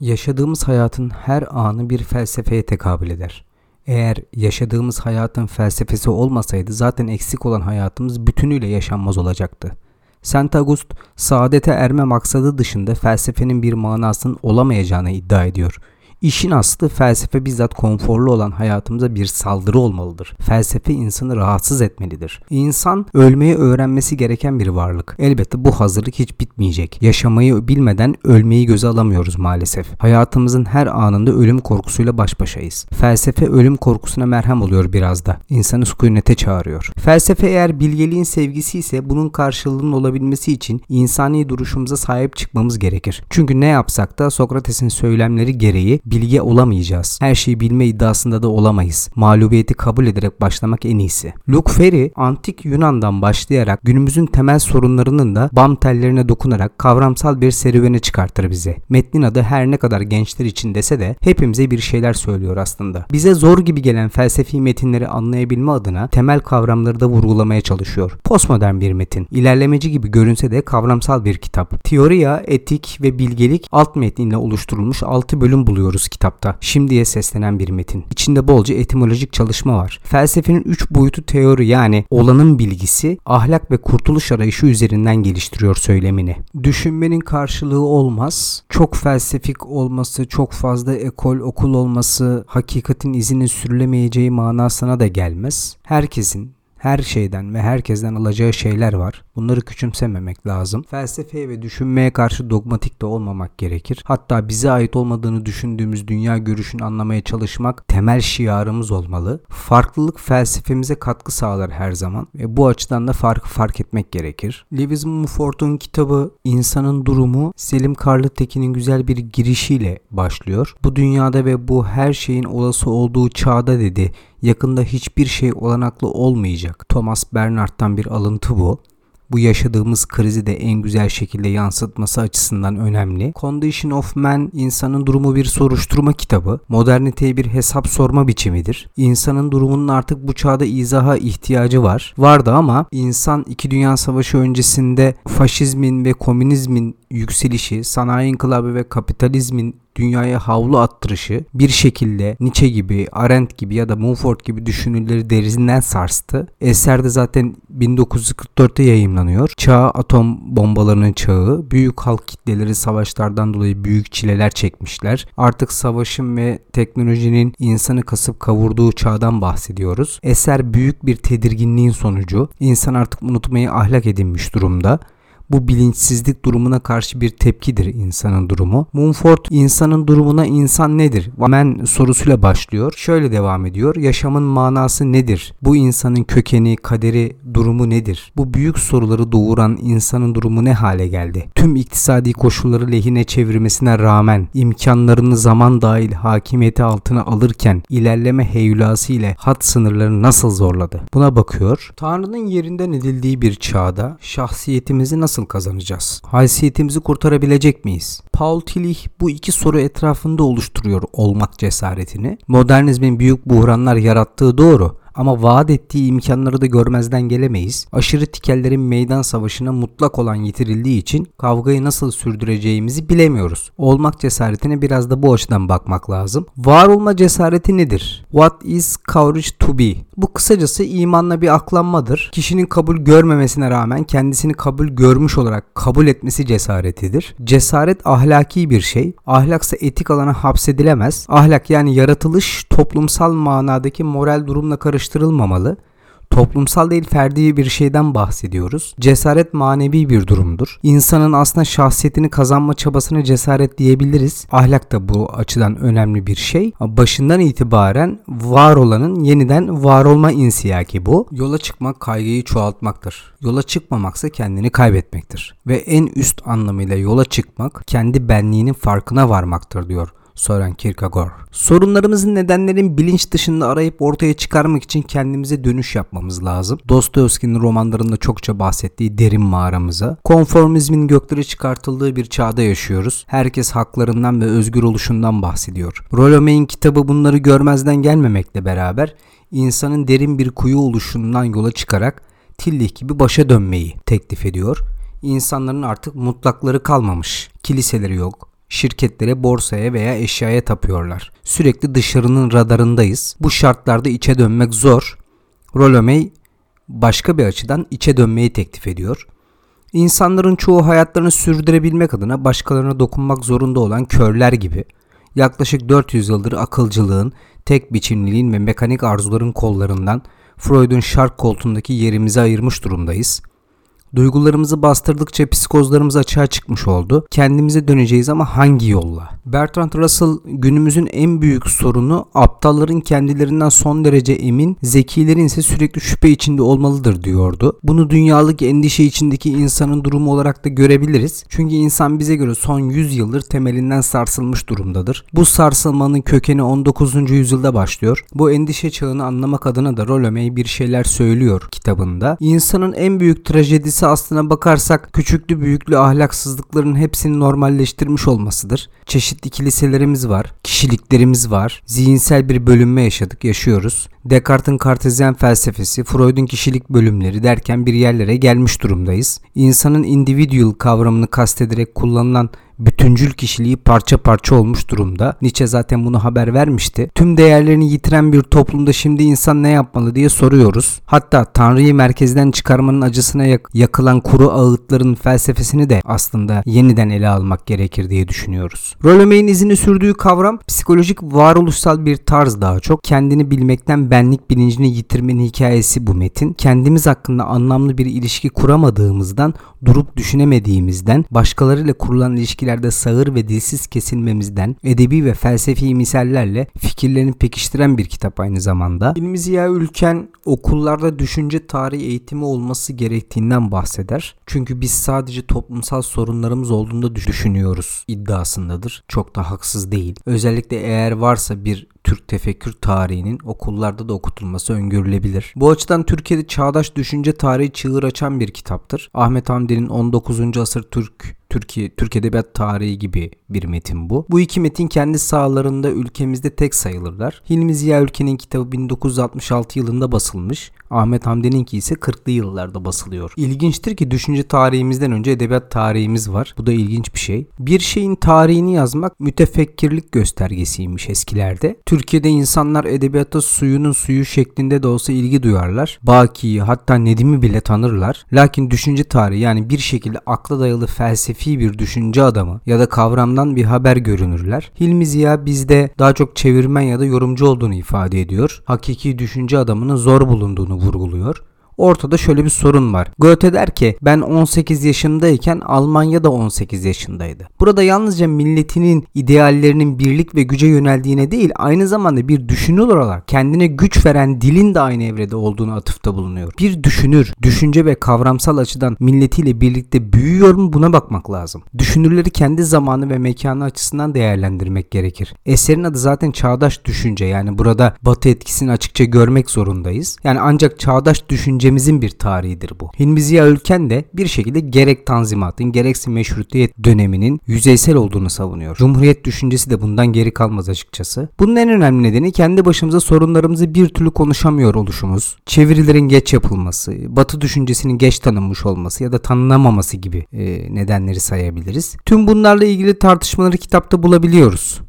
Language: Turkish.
Yaşadığımız hayatın her anı bir felsefeye tekabül eder. Eğer yaşadığımız hayatın felsefesi olmasaydı zaten eksik olan hayatımız bütünüyle yaşanmaz olacaktı. Saint August, saadete erme maksadı dışında felsefenin bir manasının olamayacağını iddia ediyor. İşin aslı felsefe bizzat konforlu olan hayatımıza bir saldırı olmalıdır. Felsefe insanı rahatsız etmelidir. İnsan ölmeyi öğrenmesi gereken bir varlık. Elbette bu hazırlık hiç bitmeyecek. Yaşamayı bilmeden ölmeyi göze alamıyoruz maalesef. Hayatımızın her anında ölüm korkusuyla baş başayız. Felsefe ölüm korkusuna merhem oluyor biraz da. İnsanı sükunete çağırıyor. Felsefe eğer bilgeliğin sevgisi ise bunun karşılığının olabilmesi için insani duruşumuza sahip çıkmamız gerekir. Çünkü ne yapsak da Sokrates'in söylemleri gereği bilge olamayacağız. Her şeyi bilme iddiasında da olamayız. Mağlubiyeti kabul ederek başlamak en iyisi. Luke Ferry antik Yunan'dan başlayarak günümüzün temel sorunlarının da bam tellerine dokunarak kavramsal bir serüvene çıkartır bize. Metnin adı her ne kadar gençler için dese de hepimize bir şeyler söylüyor aslında. Bize zor gibi gelen felsefi metinleri anlayabilme adına temel kavramları da vurgulamaya çalışıyor. Postmodern bir metin. İlerlemeci gibi görünse de kavramsal bir kitap. Teoriya, etik ve bilgelik alt metninle oluşturulmuş 6 bölüm buluyoruz okuyoruz kitapta. Şimdiye seslenen bir metin. İçinde bolca etimolojik çalışma var. Felsefenin üç boyutu teori yani olanın bilgisi, ahlak ve kurtuluş arayışı üzerinden geliştiriyor söylemini. Düşünmenin karşılığı olmaz. Çok felsefik olması, çok fazla ekol, okul olması hakikatin izini sürülemeyeceği manasına da gelmez. Herkesin her şeyden ve herkesten alacağı şeyler var. Bunları küçümsememek lazım. Felsefeye ve düşünmeye karşı dogmatik de olmamak gerekir. Hatta bize ait olmadığını düşündüğümüz dünya görüşünü anlamaya çalışmak temel şiarımız olmalı. Farklılık felsefemize katkı sağlar her zaman ve bu açıdan da farkı fark etmek gerekir. Lewis Mumford'un kitabı İnsanın Durumu Selim Karlıtekin'in güzel bir girişiyle başlıyor. Bu dünyada ve bu her şeyin olası olduğu çağda dedi yakında hiçbir şey olanaklı olmayacak. Thomas Bernhardt'tan bir alıntı bu bu yaşadığımız krizi de en güzel şekilde yansıtması açısından önemli. Condition of Man insanın durumu bir soruşturma kitabı. Moderniteye bir hesap sorma biçimidir. İnsanın durumunun artık bu çağda izaha ihtiyacı var. Vardı ama insan 2 Dünya Savaşı öncesinde faşizmin ve komünizmin yükselişi, sanayi inkılabı ve kapitalizmin dünyaya havlu attırışı bir şekilde Nietzsche gibi, Arendt gibi ya da Mumford gibi düşünürleri derizinden sarstı. Eser de zaten 1944'te yayımlanıyor. Çağ atom bombalarının çağı. Büyük halk kitleleri savaşlardan dolayı büyük çileler çekmişler. Artık savaşın ve teknolojinin insanı kasıp kavurduğu çağdan bahsediyoruz. Eser büyük bir tedirginliğin sonucu. İnsan artık unutmayı ahlak edinmiş durumda. Bu bilinçsizlik durumuna karşı bir tepkidir insanın durumu. Mumford insanın durumuna insan nedir? Men sorusuyla başlıyor. Şöyle devam ediyor. Yaşamın manası nedir? Bu insanın kökeni, kaderi, durumu nedir? Bu büyük soruları doğuran insanın durumu ne hale geldi? Tüm iktisadi koşulları lehine çevirmesine rağmen imkanlarını zaman dahil hakimiyeti altına alırken ilerleme heyulası ile hat sınırlarını nasıl zorladı? Buna bakıyor. Tanrı'nın yerinden edildiği bir çağda şahsiyetimizi nasıl nasıl kazanacağız? Haysiyetimizi kurtarabilecek miyiz? Paul Tillich bu iki soru etrafında oluşturuyor olmak cesaretini. Modernizmin büyük buhranlar yarattığı doğru ama vaat ettiği imkanları da görmezden gelemeyiz. Aşırı tikellerin meydan savaşına mutlak olan yitirildiği için kavgayı nasıl sürdüreceğimizi bilemiyoruz. Olmak cesaretine biraz da bu açıdan bakmak lazım. Var olma cesareti nedir? What is courage to be? Bu kısacası imanla bir aklanmadır. Kişinin kabul görmemesine rağmen kendisini kabul görmüş olarak kabul etmesi cesaretidir. Cesaret ahlaki bir şey. Ahlaksa etik alana hapsedilemez. Ahlak yani yaratılış toplumsal manadaki moral durumla karıştırılmaz karıştırılmamalı. Toplumsal değil ferdi bir şeyden bahsediyoruz. Cesaret manevi bir durumdur. İnsanın aslında şahsiyetini kazanma çabasına cesaret diyebiliriz. Ahlak da bu açıdan önemli bir şey. Başından itibaren var olanın yeniden var olma insiyaki bu. Yola çıkmak kaygıyı çoğaltmaktır. Yola çıkmamaksa kendini kaybetmektir. Ve en üst anlamıyla yola çıkmak kendi benliğinin farkına varmaktır diyor Soren Kierkegaard. Sorunlarımızın nedenlerin bilinç dışında arayıp ortaya çıkarmak için kendimize dönüş yapmamız lazım. Dostoyevski'nin romanlarında çokça bahsettiği derin mağaramıza. Konformizmin gökleri çıkartıldığı bir çağda yaşıyoruz. Herkes haklarından ve özgür oluşundan bahsediyor. Rollo kitabı bunları görmezden gelmemekle beraber insanın derin bir kuyu oluşundan yola çıkarak Tillich gibi başa dönmeyi teklif ediyor. İnsanların artık mutlakları kalmamış. Kiliseleri yok, şirketlere, borsaya veya eşyaya tapıyorlar. Sürekli dışarının radarındayız. Bu şartlarda içe dönmek zor. Rolomey başka bir açıdan içe dönmeyi teklif ediyor. İnsanların çoğu hayatlarını sürdürebilmek adına başkalarına dokunmak zorunda olan körler gibi yaklaşık 400 yıldır akılcılığın, tek biçimliliğin ve mekanik arzuların kollarından Freud'un şark koltuğundaki yerimizi ayırmış durumdayız. Duygularımızı bastırdıkça psikozlarımız açığa çıkmış oldu. Kendimize döneceğiz ama hangi yolla? Bertrand Russell günümüzün en büyük sorunu aptalların kendilerinden son derece emin, zekilerin ise sürekli şüphe içinde olmalıdır diyordu. Bunu dünyalık endişe içindeki insanın durumu olarak da görebiliriz. Çünkü insan bize göre son 100 yıldır temelinden sarsılmış durumdadır. Bu sarsılmanın kökeni 19. yüzyılda başlıyor. Bu endişe çağını anlamak adına da Rolomey bir şeyler söylüyor kitabında. İnsanın en büyük trajedisi Birincisi aslına bakarsak küçüklü büyüklü ahlaksızlıkların hepsini normalleştirmiş olmasıdır. Çeşitli kiliselerimiz var, kişiliklerimiz var, zihinsel bir bölünme yaşadık, yaşıyoruz. Descartes'in kartezyen felsefesi, Freud'un kişilik bölümleri derken bir yerlere gelmiş durumdayız. İnsanın individual kavramını kastederek kullanılan bütüncül kişiliği parça parça olmuş durumda. Nietzsche zaten bunu haber vermişti. Tüm değerlerini yitiren bir toplumda şimdi insan ne yapmalı diye soruyoruz. Hatta Tanrı'yı merkezden çıkarmanın acısına yak- yakılan kuru ağıtların felsefesini de aslında yeniden ele almak gerekir diye düşünüyoruz. Rollemey'in izini sürdüğü kavram psikolojik varoluşsal bir tarz daha çok. Kendini bilmekten benlik bilincini yitirmenin hikayesi bu metin. Kendimiz hakkında anlamlı bir ilişki kuramadığımızdan, durup düşünemediğimizden, başkalarıyla kurulan ilişkilerde sağır ve dilsiz kesilmemizden, edebi ve felsefi misallerle fikirlerini pekiştiren bir kitap aynı zamanda. İlmi Ziya Ülken okullarda düşünce tarihi eğitimi olması gerektiğinden bahseder. Çünkü biz sadece toplumsal sorunlarımız olduğunda düşünüyoruz iddiasındadır. Çok da haksız değil. Özellikle eğer varsa bir Türk tefekkür tarihinin okullarda da okutulması öngörülebilir. Bu açıdan Türkiye'de çağdaş düşünce tarihi çığır açan bir kitaptır. Ahmet Hamdi'nin 19. asır Türk Türkiye Türk Edebiyat Tarihi gibi bir metin bu. Bu iki metin kendi sahalarında ülkemizde tek sayılırlar. Hilmi Ziya Ülken'in kitabı 1966 yılında basılmış. Ahmet Hamdi'ninki ise 40'lı yıllarda basılıyor. İlginçtir ki düşünce tarihimizden önce edebiyat tarihimiz var. Bu da ilginç bir şey. Bir şeyin tarihini yazmak mütefekkirlik göstergesiymiş eskilerde. Türkiye'de insanlar edebiyata suyunun suyu şeklinde de olsa ilgi duyarlar. Baki'yi hatta Nedim'i bile tanırlar. Lakin düşünce tarihi yani bir şekilde akla dayalı felsefi bir düşünce adamı ya da kavramdan bir haber görünürler. Hilmi Ziya bizde daha çok çevirmen ya da yorumcu olduğunu ifade ediyor. Hakiki düşünce adamının zor bulunduğunu vurguluyor. Ortada şöyle bir sorun var. Goethe der ki ben 18 yaşındayken Almanya da 18 yaşındaydı. Burada yalnızca milletinin ideallerinin birlik ve güce yöneldiğine değil aynı zamanda bir düşünür olarak kendine güç veren dilin de aynı evrede olduğunu atıfta bulunuyor. Bir düşünür düşünce ve kavramsal açıdan milletiyle birlikte büyüyor mu buna bakmak lazım. Düşünürleri kendi zamanı ve mekanı açısından değerlendirmek gerekir. Eserin adı zaten çağdaş düşünce yani burada batı etkisini açıkça görmek zorundayız. Yani ancak çağdaş düşünce ülkemizin bir tarihidir bu. Hilmi Ülken de bir şekilde gerek Tanzimat'ın gerekse meşrutiyet döneminin yüzeysel olduğunu savunuyor. Cumhuriyet düşüncesi de bundan geri kalmaz açıkçası. Bunun en önemli nedeni kendi başımıza sorunlarımızı bir türlü konuşamıyor oluşumuz. Çevirilerin geç yapılması, batı düşüncesinin geç tanınmış olması ya da tanınamaması gibi e, nedenleri sayabiliriz. Tüm bunlarla ilgili tartışmaları kitapta bulabiliyoruz.